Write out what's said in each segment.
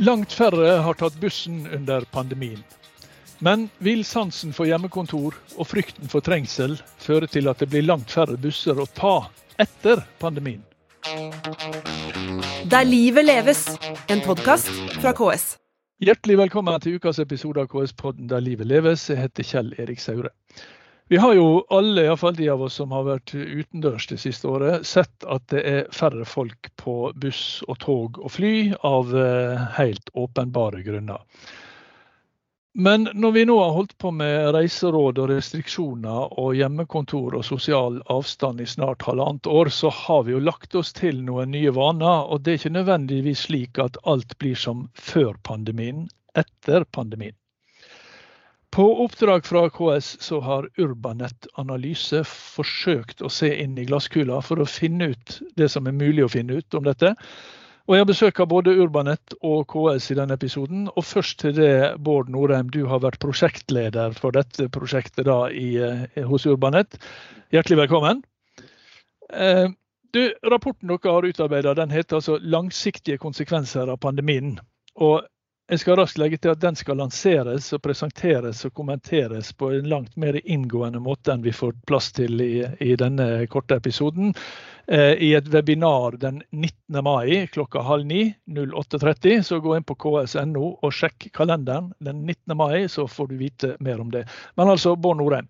Langt færre har tatt bussen under pandemien. Men vil sansen for hjemmekontor og frykten for trengsel føre til at det blir langt færre busser å ta etter pandemien? Der livet leves, en podkast fra KS. Hjertelig velkommen til ukas episode av KS-podden Der livet leves. Jeg heter Kjell Erik Saure. Vi har jo alle, iallfall de av oss som har vært utendørs det siste året, sett at det er færre folk på buss og tog og fly av eh, helt åpenbare grunner. Men når vi nå har holdt på med reiseråd og restriksjoner og hjemmekontor og sosial avstand i snart halvannet år, så har vi jo lagt oss til noen nye vaner. Og det er ikke nødvendigvis slik at alt blir som før pandemien, etter pandemien. På oppdrag fra KS så har Urbanet Analyse forsøkt å se inn i glasskula for å finne ut det som er mulig å finne ut om dette. Og Jeg har besøk av både Urbanet og KS i denne episoden. Og først til det, Bård Norheim, du har vært prosjektleder for dette prosjektet da i, eh, hos Urbanet. Hjertelig velkommen. Eh, du, rapporten dere har utarbeidet, den heter altså 'Langsiktige konsekvenser av pandemien'. Og jeg skal raskt legge til at den skal lanseres og presenteres og kommenteres på en langt mer inngående måte enn vi får plass til i, i denne korte episoden. Eh, I et webinar den 19. mai klokka halv ni 08.30. Så gå inn på ks.no og sjekk kalenderen den 19. mai, så får du vite mer om det. Men altså, Bård Norheim.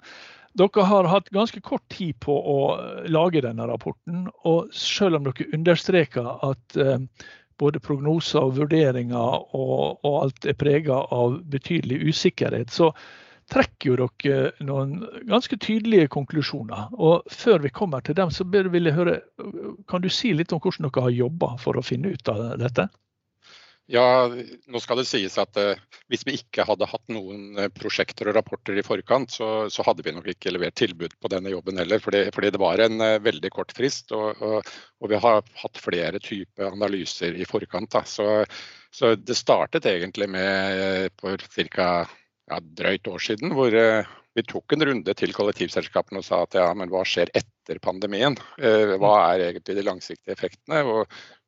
Dere har hatt ganske kort tid på å lage denne rapporten. Og selv om dere understreker at eh, både prognoser og vurderinger og, og alt er prega av betydelig usikkerhet, så trekker jo dere noen ganske tydelige konklusjoner. Og Før vi kommer til dem, så vil jeg høre, kan du si litt om hvordan dere har jobba for å finne ut av dette? Ja, nå skal det sies at eh, hvis vi ikke hadde hatt noen eh, prosjekter og rapporter i forkant, så, så hadde vi nok ikke levert tilbud på denne jobben heller. Fordi, fordi det var en eh, veldig kort frist, og, og, og vi har hatt flere typer analyser i forkant. Så, så, det startet egentlig med for ca. Ja, drøyt år siden, hvor vi tok en runde til kollektivselskapene og sa at ja, men hva skjer etter pandemien? Hva er egentlig de langsiktige effektene?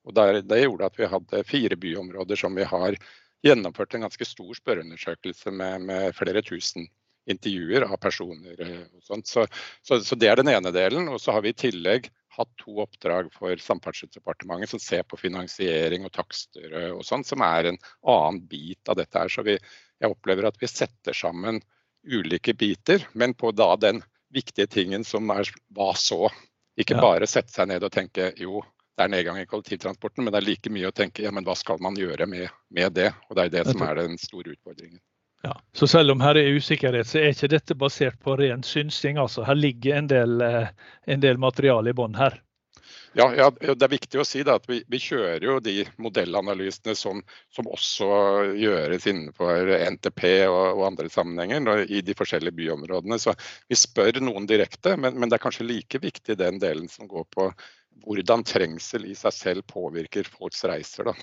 Og der, Det gjorde at vi hadde fire byområder som vi har gjennomført en ganske stor spørreundersøkelse med, med flere tusen intervjuer av personer. Eh, og sånt. Så, så, så, Det er den ene delen. Og så har vi i tillegg hatt to oppdrag for Samferdselsdepartementet som ser på finansiering og takster og sånn, som er en annen bit av dette her. Så vi, jeg opplever at vi setter sammen ulike biter, men på da den viktige tingen som er hva så? Ikke bare sette seg ned og tenke jo, det er nedgang i kollektivtransporten, men det er like mye å tenke ja, men hva skal man gjøre med, med det? Og Det er det som er den store utfordringen. Ja, så selv om her er usikkerhet, så er ikke dette basert på ren synsing. altså Her ligger en del, eh, en del materiale i bånn her. Ja, ja, Det er viktig å si da, at vi, vi, kjører jo de modellanalysene som, som, også gjøres innenfor NTP og, og andre sammenhenger i de forskjellige byområdene. Så Vi spør noen direkte, men, men det er kanskje like viktig den delen som går på hvordan trengsel i seg selv påvirker folks reiser. Da.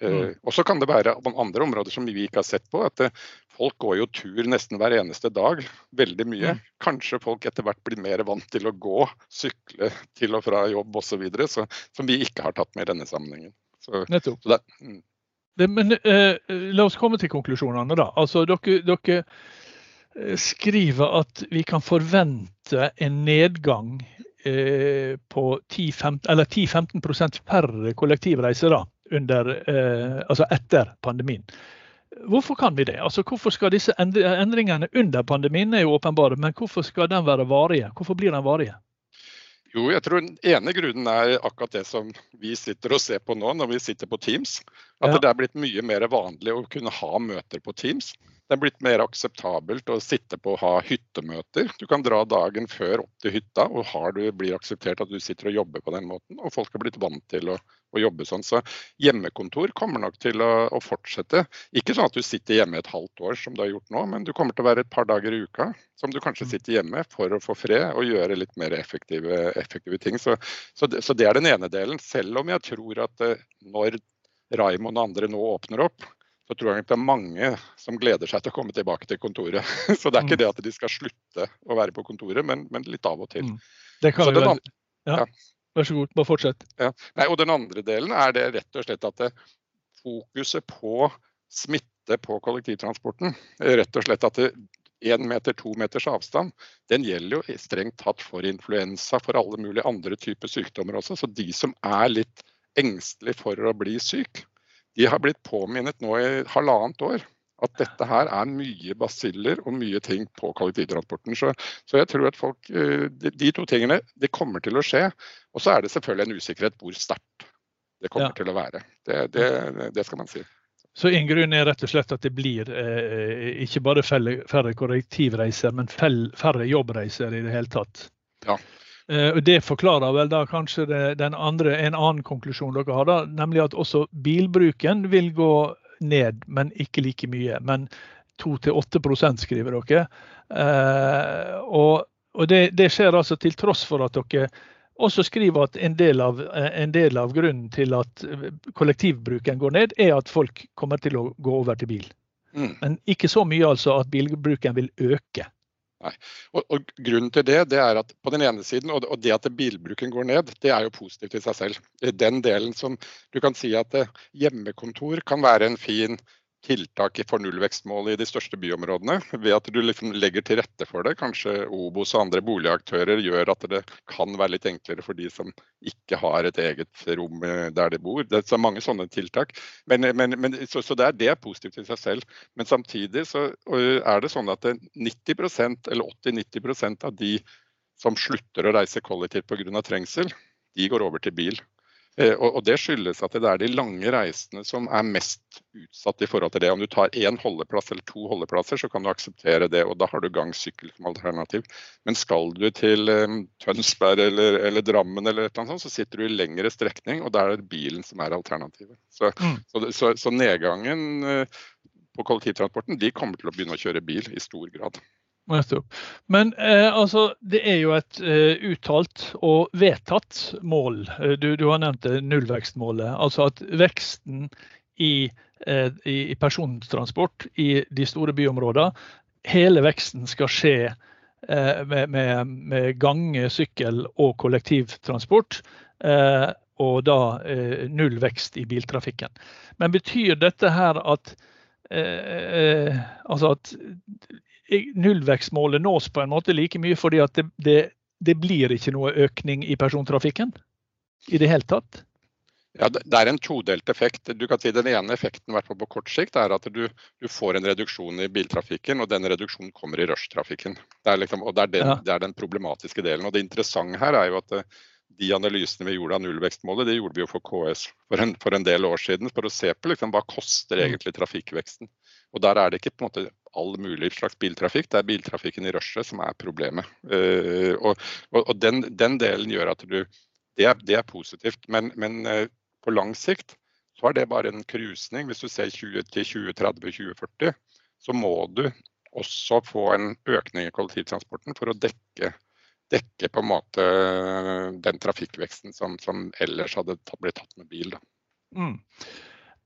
Eh, mm. Og så kan det være andre områder som vi ikke har sett på. at eh, Folk går jo tur nesten hver eneste dag. Veldig mye. Mm. Kanskje folk etter hvert blir mer vant til å gå, sykle til og fra jobb osv. Som vi ikke har tatt med i denne sammenhengen. Så, Nettopp. Så det, mm. det, men eh, la oss komme til konklusjonene, da. Altså, dere, dere eh, skriver at vi kan forvente en nedgang Eh, på 10-15 færre kollektivreiser da, under, eh, altså etter pandemien. Hvorfor kan vi det? Altså, hvorfor skal disse endringene under pandemien er jo åpenbare, men hvorfor skal den være varige? Hvorfor blir den varige? Jo, jeg tror den ene grunnen er akkurat det som vi sitter og ser på nå når vi sitter på Teams. At ja. det er blitt mye mer vanlig å kunne ha møter på Teams. Det er blitt mer akseptabelt å sitte på og ha hyttemøter. Du kan dra dagen før opp til hytta, og har du blir akseptert at du sitter og jobber på den måten. Og folk har blitt vant til å, å jobbe sånn. Så hjemmekontor kommer nok til å, å, fortsette. Ikke sånn at du sitter hjemme et halvt år som du har gjort nå, men du kommer til å være et par dager i uka som du kanskje mm. sitter hjemme for å få fred og gjøre litt mer effektive, effektive ting. Så, så, det, så, det, er den ene delen. Selv om jeg tror at eh, når Raymond og andre nå åpner opp, så tror jeg det er mange som gleder seg til å komme tilbake til kontoret. Så det er ikke mm. det at de skal slutte å være på kontoret, men, men litt av og til. Mm. Det kan vi andre, Ja. Vær så god, bare fortsett. Ja. Nei, og Den andre delen er det rett og slett at det, fokuset på smitte på kollektivtransporten, rett og slett at det, én meter, to meters avstand, den gjelder jo strengt tatt for influensa, for alle mulige andre typer sykdommer også. Så de som er litt engstelige for å bli syk, de har blitt påminnet nå i halvannet år at dette her er mye basiller og mye ting på kollektivtransporten. Så, så jeg tror at folk, eh, de, de, to tingene det kommer til å skje. Og så er det selvfølgelig en usikkerhet hvor sterkt det kommer ja. til å være. Det, det, det, skal man si. Så en grunn er rett og slett at det blir eh, ikke bare færre, kollektivreiser, men færre jobbreiser i det hele tatt. Ja. Eh, det forklarer vel da kanskje det, andre, en annen konklusjon dere har, da, nemlig at også bilbruken vil gå ned, men ikke like mye. Men 2-8 skriver dere. Eh, og, og det, det, skjer altså til tross for at dere også skriver at en del, av, en del av grunnen til at kollektivbruken går ned, er at folk kommer til å gå over til bil. Mm. Men ikke så mye altså at bilbruken vil øke. Nei. Og, og, Grunnen til det, det er at på den ene siden, og og det at bilbruken går ned, det er jo positivt i seg selv. Den delen som du kan si at eh, hjemmekontor kan være en fin tiltak for nullvekstmålet i de største byområdene. Ved at du liksom legger til rette for det. Kanskje Obos og andre boligaktører gjør at det kan være litt enklere for de som ikke har et eget rom eh, der de bor. Det er mange sånne tiltak. Men, men, men, så, så det, er, det, er, positivt i seg selv. Men samtidig så er det sånn at 90% eller 80-90% av de som slutter å reise kollektivt pga. trengsel, de går over til bil. Eh, og Det skyldes at det er de lange reisene som er mest utsatt i forhold til det. Om du tar én holdeplass eller to holdeplasser, så kan du akseptere det, og da har du gang-sykkel som alternativ. Men skal du til um, Tønsberg eller, eller, Drammen, eller et sånt, så sitter du i lengre strekning, og da er det bilen som er alternativet. Så, mm. så, så, så nedgangen uh, på kollektivtransporten de kommer til å begynne å kjøre bil i stor grad. Men eh, altså, det er jo et eh, uttalt og vedtatt mål. Eh, du, du har nevnt det, nullvekstmålet. Altså at veksten i, eh, i, persontransport i de store byområdene, hele veksten skal skje eh, med, med, med, gange, sykkel og kollektivtransport. Eh, og da null vekst i biltrafikken. Men betyr dette her at altså at nullvekstmålet nås på en måte like mye fordi at det, det, det, blir ikke noe økning i persontrafikken i det hele tatt? Ja, Det er en todelt effekt. Du kan si Den ene effekten hvert på kort sikt er at du, du, får en reduksjon i biltrafikken, og den reduksjonen kommer i rushtrafikken. Det er, liksom, og det er, den, ja. det er, den, problematiske delen. Og Det interessante her er jo at eh, de analysene vi gjorde av nullvekstmålet, det gjorde vi jo for KS for en, for en del år siden. For å se på liksom, hva koster mm. egentlig trafikkveksten. Og Der er det ikke på en måte all mulig slags biltrafikk. Det er biltrafikken i rushet som er problemet. Uh, og, og, og den, den, delen gjør at du Det er, det er positivt. Men, men uh, på lang sikt så er det bare en krusning. Hvis du ser 20 til 2030-2040, så må du også få en økning i kollektivtransporten for å dekke, dekke på en måte den trafikkveksten som, som ellers hadde blitt tatt med bil. Mm.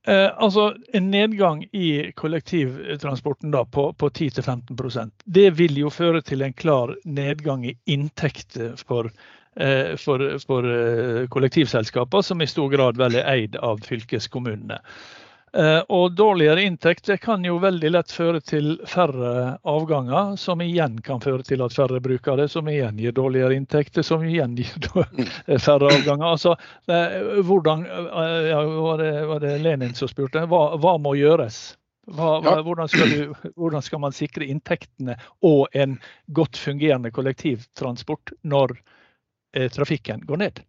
Eh, altså En nedgang i kollektivtransporten da på, på 10-15% det vil jo føre til en klar nedgang i inntekter for, eh, for, for eh, som i stor grad vel er eid av fylkeskommunene. Eh, og dårligere inntekt kan jo veldig lett føre til færre avganger, som igjen kan føre til at færre bruker det, som igjen gir dårligere inntekter, som igjen gir færre avganger. Altså, eh, hvordan, eh, ja, var, det, var, det, Lenin som spurte? Hva, hva må gjøres? Hva, hvordan, skal du, hvordan, skal man sikre inntektene og en godt fungerende kollektivtransport når eh, trafikken går ned?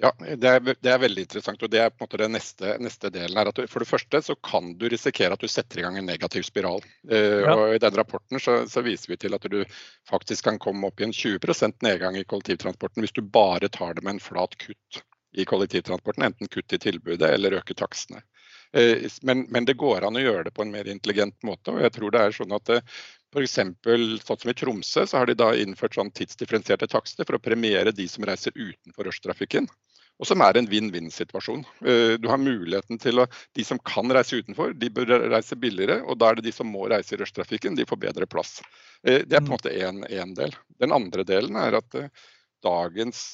Ja, det er, det er, veldig interessant. og Det er på en måte den neste, neste delen. her. Du, for det første så kan du risikere at du setter i gang en negativ spiral. Eh, ja. og I den rapporten så, så, viser vi til at du faktisk kan komme opp i en 20% nedgang i kollektivtransporten hvis du bare tar det med en flat kutt i kollektivtransporten. Enten kutt i tilbudet eller øke takstene. Eh, men, men, det går an å gjøre det på en mer intelligent måte. og jeg tror det er sånn at eh, for eksempel, sånn som I Tromsø så har de da innført sånn tidsdifferensierte takster for å premiere de som reiser utenfor rushtrafikken og som er en vinn-vinn-situasjon. Eh, du har muligheten til å De som kan reise utenfor, de bør reise billigere. Og da er det de som må reise i rushtrafikken, de får bedre plass. Eh, det er på en mm. måte én del. Den andre delen er at eh, dagens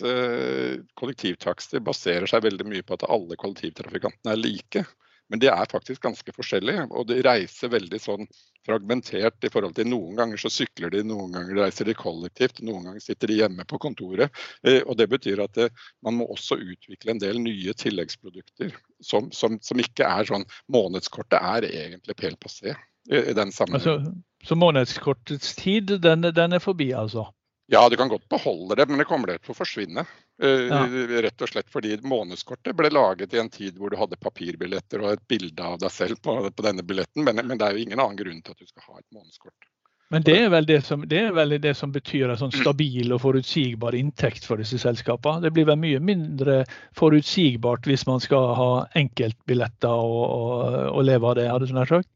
kollektivtakster baserer seg veldig mye på at alle kollektivtrafikantene er like. Men de er faktisk ganske forskjellige, og de reiser veldig sånn fragmentert i forhold til noen ganger så sykler de, noen ganger reiser de kollektivt, noen ganger sitter de hjemme på kontoret. Eh, og Det betyr at det, man må også utvikle en del nye tilleggsprodukter som, som, som ikke er sånn Månedskortet er egentlig pel passé i den sammenhengen. Altså, så månedskortets tid, den, den er forbi, altså? Ja, du kan godt beholde det, men det kommer til å forsvinne. Eh, ja. Rett og slett fordi månedskortet ble laget i en tid hvor du hadde papirbilletter og et bilde av deg selv på, på denne billetten, men, men, det er jo ingen annen grunn til at du skal ha et månedskort. Men det er vel det som, det vel det som betyr en sånn stabil og forutsigbar inntekt for disse selskapene. Det blir vel mye mindre forutsigbart hvis man skal ha enkeltbilletter og, og, og leve av det, hadde du nær sagt?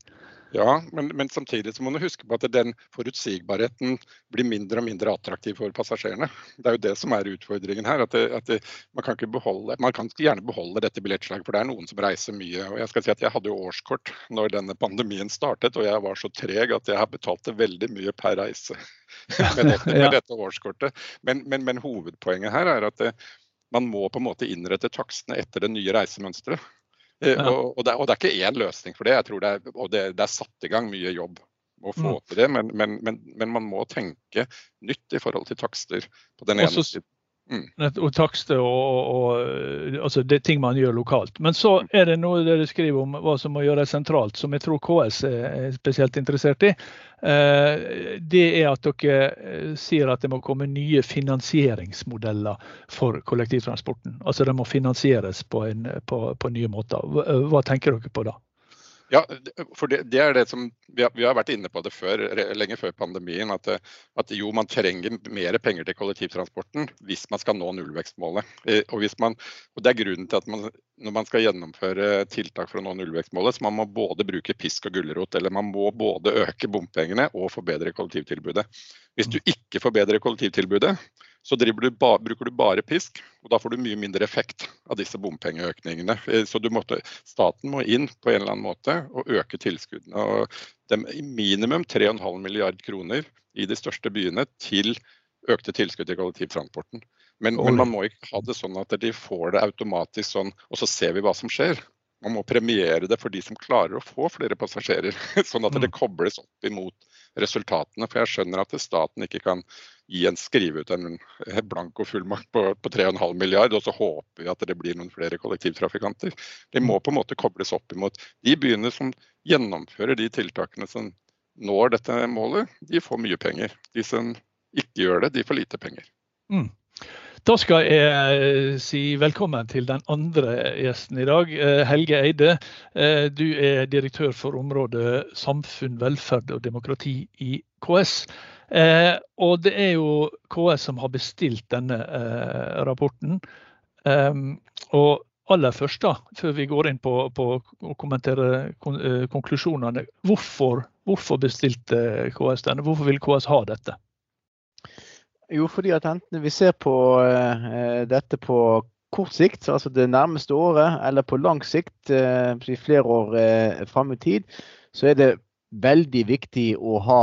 Ja, men, men, samtidig så må du huske på at den forutsigbarheten blir mindre og mindre attraktiv for passasjerene. Det er jo det som er utfordringen her. at, det, at det, man, kan beholde, man, kan gjerne beholde dette billettslaget, for det er noen som reiser mye. og Jeg skal si at jeg hadde jo årskort når denne pandemien startet, og jeg var så treg at jeg har betalt veldig mye per reise med dette, med dette årskortet. Men, men, men, hovedpoenget her er at det, man må på en måte innrette takstene etter det nye reisemønsteret. Eh, ja. Og, og, det, og, det, er ikke én løsning for det. Jeg tror det er, og det, det er satt i gang mye jobb å få mm. til det, men, men, men, men, man må tenke nytt i forhold til takster på den ene siden. Mm. Og takster og, og, altså det er ting man gjør lokalt. Men så er det noe dere skriver om hva som må gjøres sentralt, som jeg tror KS er spesielt interessert i. Eh, det er at dere eh, sier at det må komme nye finansieringsmodeller for kollektivtransporten. Altså det må finansieres på, en, på, på nye måter. Hva tenker dere på da? Ja, for det, det, er det som vi har, vi har, vært inne på det før, lenge før pandemien. At, at, jo, man trenger mer penger til kollektivtransporten hvis man skal nå nullvekstmålet. Eh, og, man, og Det er grunnen til at man, når man skal gjennomføre tiltak for å nå nullvekstmålet, så man må både bruke pisk og gulrot. Eller man må både øke bompengene og forbedre kollektivtilbudet. Hvis du ikke forbedrer kollektivtilbudet, så du ba, bruker du bare pisk, og da får du mye mindre effekt av disse bompengeøkningene. Eh, så måtte, staten må inn på en eller annen måte og øke tilskuddene. Og dem, minimum 3,5 milliard kroner i de største byene til økte tilskudd til kollektivtransporten. Men, men, man må ikke ha det sånn at de får det automatisk sånn, og så ser vi hva som skjer. Man må premiere det for de som klarer å få flere passasjerer, sånn at det mm. kobles opp imot resultatene. For jeg skjønner at staten ikke kan gi en, skrive ut en blankofullmakt på, på 3,5 milliard, og så håper vi at det blir noen flere kollektivtrafikanter. De må på en måte kobles opp imot de byene som gjennomfører de tiltakene som når dette målet, de får mye penger. De som ikke gjør det, de får lite penger. Mm. Da skal jeg si velkommen til den andre gjesten i dag. Eh, Helge Eide, eh, du er direktør for området samfunn, velferd og demokrati i KS. Eh, og det er jo KS som har bestilt denne rapporten. Og aller først, da, før vi går inn på, på å kommentere konklusjonene. Hvorfor, hvorfor bestilte KS denne? Hvorfor vil KS ha dette? Jo, fordi at enten vi ser på uh, dette på kort sikt, altså det nærmeste året, eller på lang sikt, uh, flere år uh, fram i tid, så er det veldig viktig å ha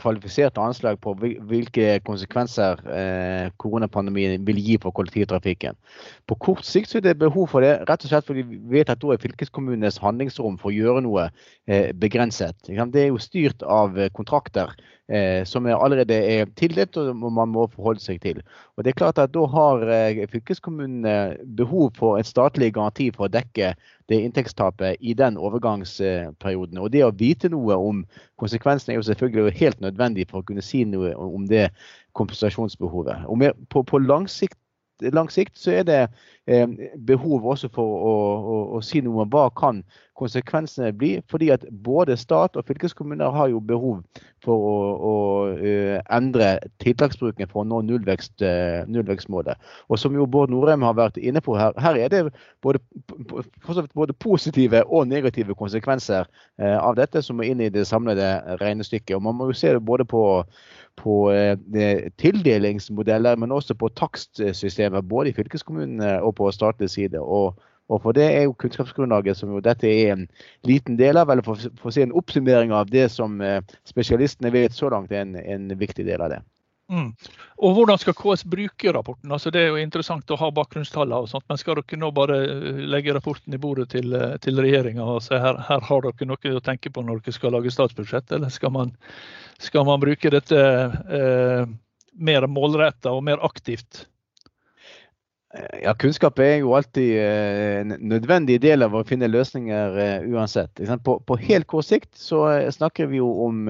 kvalifiserte anslag på hvilke konsekvenser eh, koronapandemien vil gi for kollektivtrafikken. På kort sikt er det behov for det, rett og slett fordi vi vet at da er fylkeskommunenes handlingsrom for å gjøre noe eh, begrenset. Det er jo styrt av kontrakter eh, som er allerede er tildelt og man må forholde seg til. Og det er klart at Da har eh, fylkeskommunene behov for en statlig garanti for å dekke det inntektstapet i den overgangsperioden. Og Det å vite noe om konsekvensene er jo selvfølgelig helt nødvendig for å kunne si noe om det kompensasjonsbehovet. Og på, på lang sikt lang sikt så er det eh, behov også for å, å, å, si noe om hva kan konsekvensene bli. Fordi at både stat og fylkeskommuner har jo behov for å, å uh, endre tiltaksbruken for å nå nullvekst, uh, nullvekstmålet. Og som jo Bård Norheim har vært inne på her, her er det både, både positive og negative konsekvenser uh, av dette som må inn i det samlede regnestykket. Og Man må jo se det både på på tildelingsmodeller, men også på takstsystemer, både i fylkeskommunene og på statlig side. Og og for det er jo kunnskapsgrunnlaget som jo dette er en liten del av, eller for, for å si en oppsummering av det som eh, spesialistene vet så langt er en, en viktig del av det. Mm. Og Hvordan skal KS bruke rapporten? Altså Det er jo interessant å ha bakgrunnstallene, og sånt, men skal dere nå bare eh, legge rapporten i bordet til, eh, til regjeringa og si her, her har dere noe å tenke på når dere skal lage statsbudsjett, eller skal man, skal man bruke dette eh, mer målretta og mer aktivt? Ja, Kunnskap er jo alltid en nødvendig del av å finne løsninger uansett. På, helt kort sikt så snakker vi jo om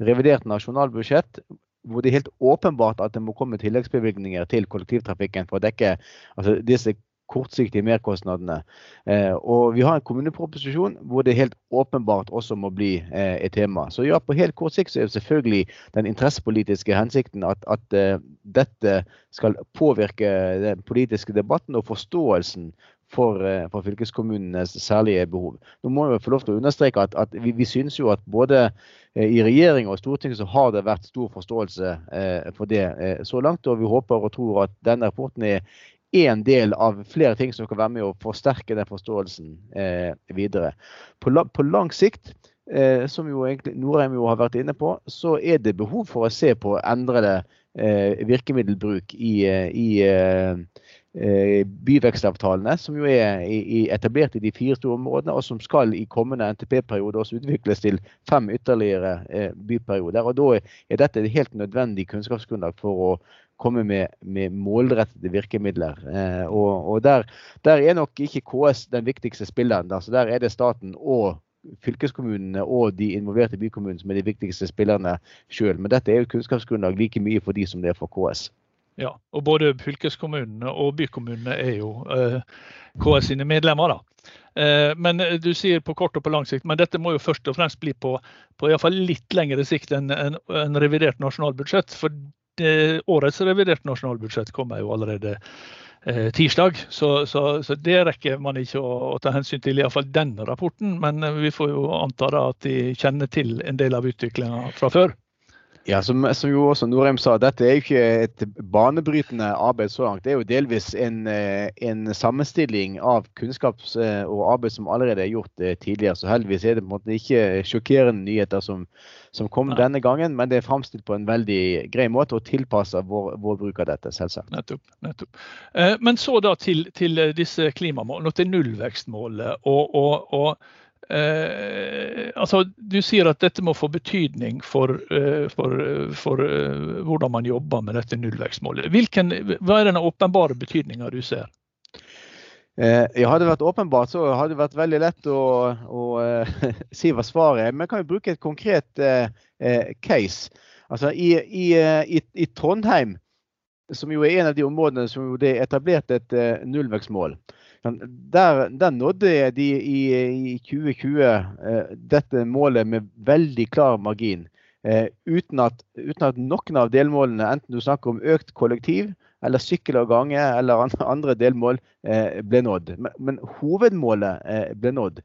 revidert nasjonalbudsjett, hvor det er helt åpenbart at det må komme tilleggsbevilgninger til kollektivtrafikken for å dekke altså disse kortsiktige merkostnadene. Eh, og vi har en kommuneproposisjon hvor det helt åpenbart også må bli eh, et tema. Så ja, på helt kort sikt så er det selvfølgelig den interessepolitiske hensikten at, at eh, dette skal påvirke den politiske debatten og forståelsen for, eh, for, fylkeskommunenes særlige behov. Nå må jeg få lov til å understreke at, at vi, vi, synes jo at både eh, i regjering og storting så har det vært stor forståelse eh, for det eh, så langt. Og vi håper og tror at denne rapporten er én del av flere ting som kan være med å forsterke den forståelsen eh, videre. På, på, lang sikt, eh, som jo egentlig Norheim jo har vært inne på, så er det behov for å se på endrede virkemiddelbruk i, i byvekstavtalene, som jo er etablert i de fire store områdene, og som skal i kommende NTP-periode også utvikles til fem ytterligere eh, byperioder. Og Da er dette et helt nødvendig kunnskapsgrunnlag for å komme med, med målrettede virkemidler. Eh, og, og der, der, er nok ikke KS den viktigste spilleren. Altså der er det staten og fylkeskommunene og de involverte bykommunene som er de viktigste spillerne sjøl. Men dette er jo kunnskapsgrunnlag like mye for de som det er for KS. Ja, og både fylkeskommunene og bykommunene er jo eh, KS sine medlemmer. da. Eh, men eh, du sier på kort og på lang sikt, men dette må jo først og fremst bli på, på i fall litt lengre sikt enn en, en revidert nasjonalbudsjett. For det, årets revidert nasjonalbudsjett kommer jo allerede eh, tirsdag. Så, så, så, det rekker man ikke å, å ta hensyn til, iallfall denne rapporten. Men vi får jo anta da at de kjenner til en del av utviklinga fra før. Ja, som, som, jo også Norheim sa, dette er jo ikke et banebrytende arbeid så langt. Det er jo delvis en, eh, en sammenstilling av kunnskaps- eh, og arbeid som allerede er gjort eh, tidligere. Så heldigvis er det på en måte ikke sjokkerende nyheter som, som kom Nei. denne gangen, men det er framstilt på en veldig grei måte og tilpasser vår, vår, bruk av dette, selvsagt. Nettopp. nettopp. Men så da til, til disse klimamålene og til nullvekstmålet. og, og, og Eh, altså, du sier at dette må få betydning for, eh, for, for eh, hvordan man jobber med dette nullvekstmålet. Hvilken, hva er den åpenbare betydninga du ser? Eh, hadde det vært åpenbart, så hadde det vært veldig lett å, å uh, si hva svaret er. Men jeg kan jo bruke et konkret uh, case. Altså, i, i, i, i, Trondheim, som jo er en av de områdene som det er etablert et nullvekstmål, der, der nådde de i, i 2020 eh, dette målet med veldig klar margin. Eh, uten, at, uten, at, noen av delmålene, enten du snakker om økt kollektiv eller sykkel og gange eller andre delmål, eh, ble nådd. Men, men hovedmålet eh, ble nådd.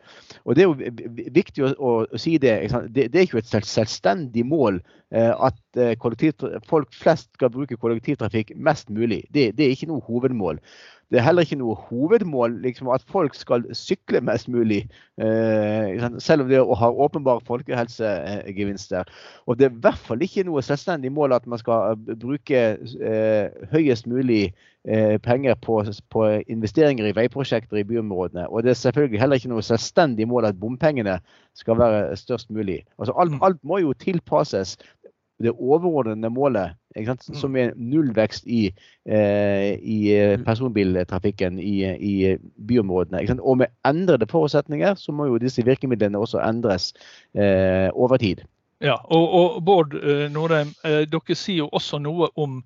Og Det er jo viktig å, å, å si det, det. det. er ikke et selvstendig mål eh, at eh, folk flest skal bruke kollektivtrafikk mest mulig. Det, det er ikke noe hovedmål. Det er heller ikke noe hovedmål liksom, at folk skal sykle mest mulig, eh, selv om det har åpenbare folkehelsegevinster. Og det er i hvert fall ikke noe selvstendig mål at man skal eh, bruke eh, høyest mulig eh, penger på, på, investeringer i veiprosjekter i byområdene. Og det er selvfølgelig heller ikke noe selvstendig mål at bompengene skal være størst mulig. Altså, alt, alt må jo tilpasses det overordnede målet, sant, som er nullvekst i, eh, i eh, mm. personbiltrafikken i, i byområdene. Og med endrede forutsetninger så må jo disse virkemidlene også endres eh, over tid. Ja, og, og Bård eh, Norheim, eh, dere sier jo også noe om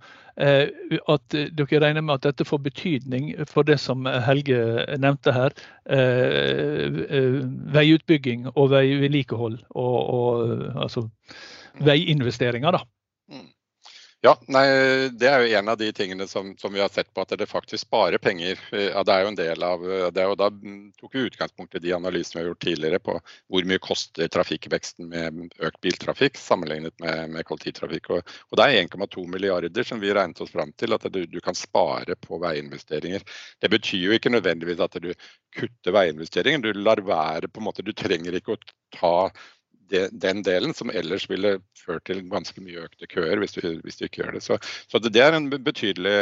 eh, at dere regner med at dette får betydning for det som Helge nevnte her. Veiutbygging og veivedlikehold. Og, og, altså veiinvesteringer. da. Mm. Ja, nei, Det er jo en av de tingene som, som, vi har sett på at det faktisk sparer penger. Ja, det er jo en del av, det er jo Da tok vi utgangspunkt i de analysene vi har gjort tidligere på hvor mye koster trafikkveksten med økt biltrafikk sammenlignet med, med kollektivtrafikk. Og, og, Det er 1,2 milliarder som vi regnet oss fram til at du, du, kan spare på veiinvesteringer. Det betyr jo ikke nødvendigvis at du kutter veiinvesteringer. Du lar være på en måte, du trenger ikke å ta den delen, som ellers ville ført til ganske mye økte køer hvis du, hvis du ikke gjør det. Så, så det, det, er en betydelig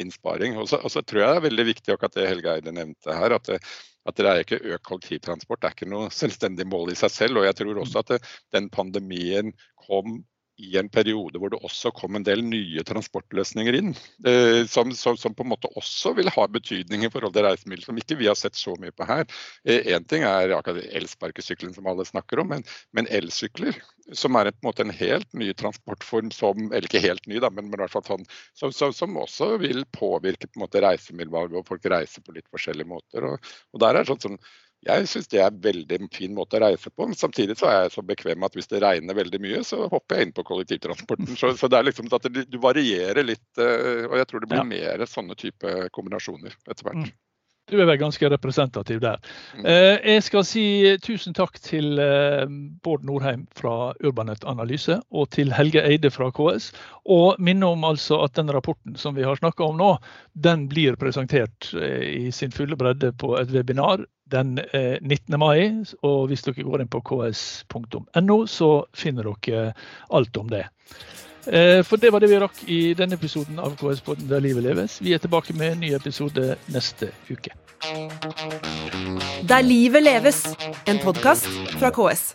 innsparing. Og så, tror jeg det er veldig viktig at det Helge Eide nevnte her, at det, at det er ikke økt kollektivtransport det er ikke noe selvstendig mål i seg selv. og jeg tror også at det, den pandemien kom i en periode hvor det også kom en del nye transportløsninger inn, eh, som, som, som, på en måte også vil ha betydning i forhold til reisemiddel, som ikke vi har sett så mye på her. Én eh, ting er elsparkesykkelen som alle snakker om, men, men elsykler, som er en, en, måte en helt ny transportform som Eller ikke helt ny, da, men, men i hvert fall sånn, som, som, også vil påvirke på en måte reisemiddelvalget, og folk reiser på litt forskjellige måter. og, og der er sånn som jeg syns det er en veldig fin måte å reise på. Men samtidig så er jeg så bekvem at hvis det regner veldig mye, så hopper jeg inn på kollektivtransporten. Så, så det er liksom at du varierer litt, eh, og jeg tror det blir ja. mer sånne type kombinasjoner etter hvert. Du er vel ganske representativ der. Mm. Eh, jeg skal si tusen takk til eh, Bård Norheim fra Urbanet Analyse og til Helge Eide fra KS. Og minne om altså at den rapporten som vi har snakka om nå, den blir presentert eh, i sin fulle bredde på et webinar den 19. mai. Og hvis dere går inn på ks.no, så finner dere alt om det. Eh, for det var det vi rakk i denne episoden av KS-podden Der livet leves. Vi er tilbake med en ny episode neste uke. Der livet leves, en podkast fra KS.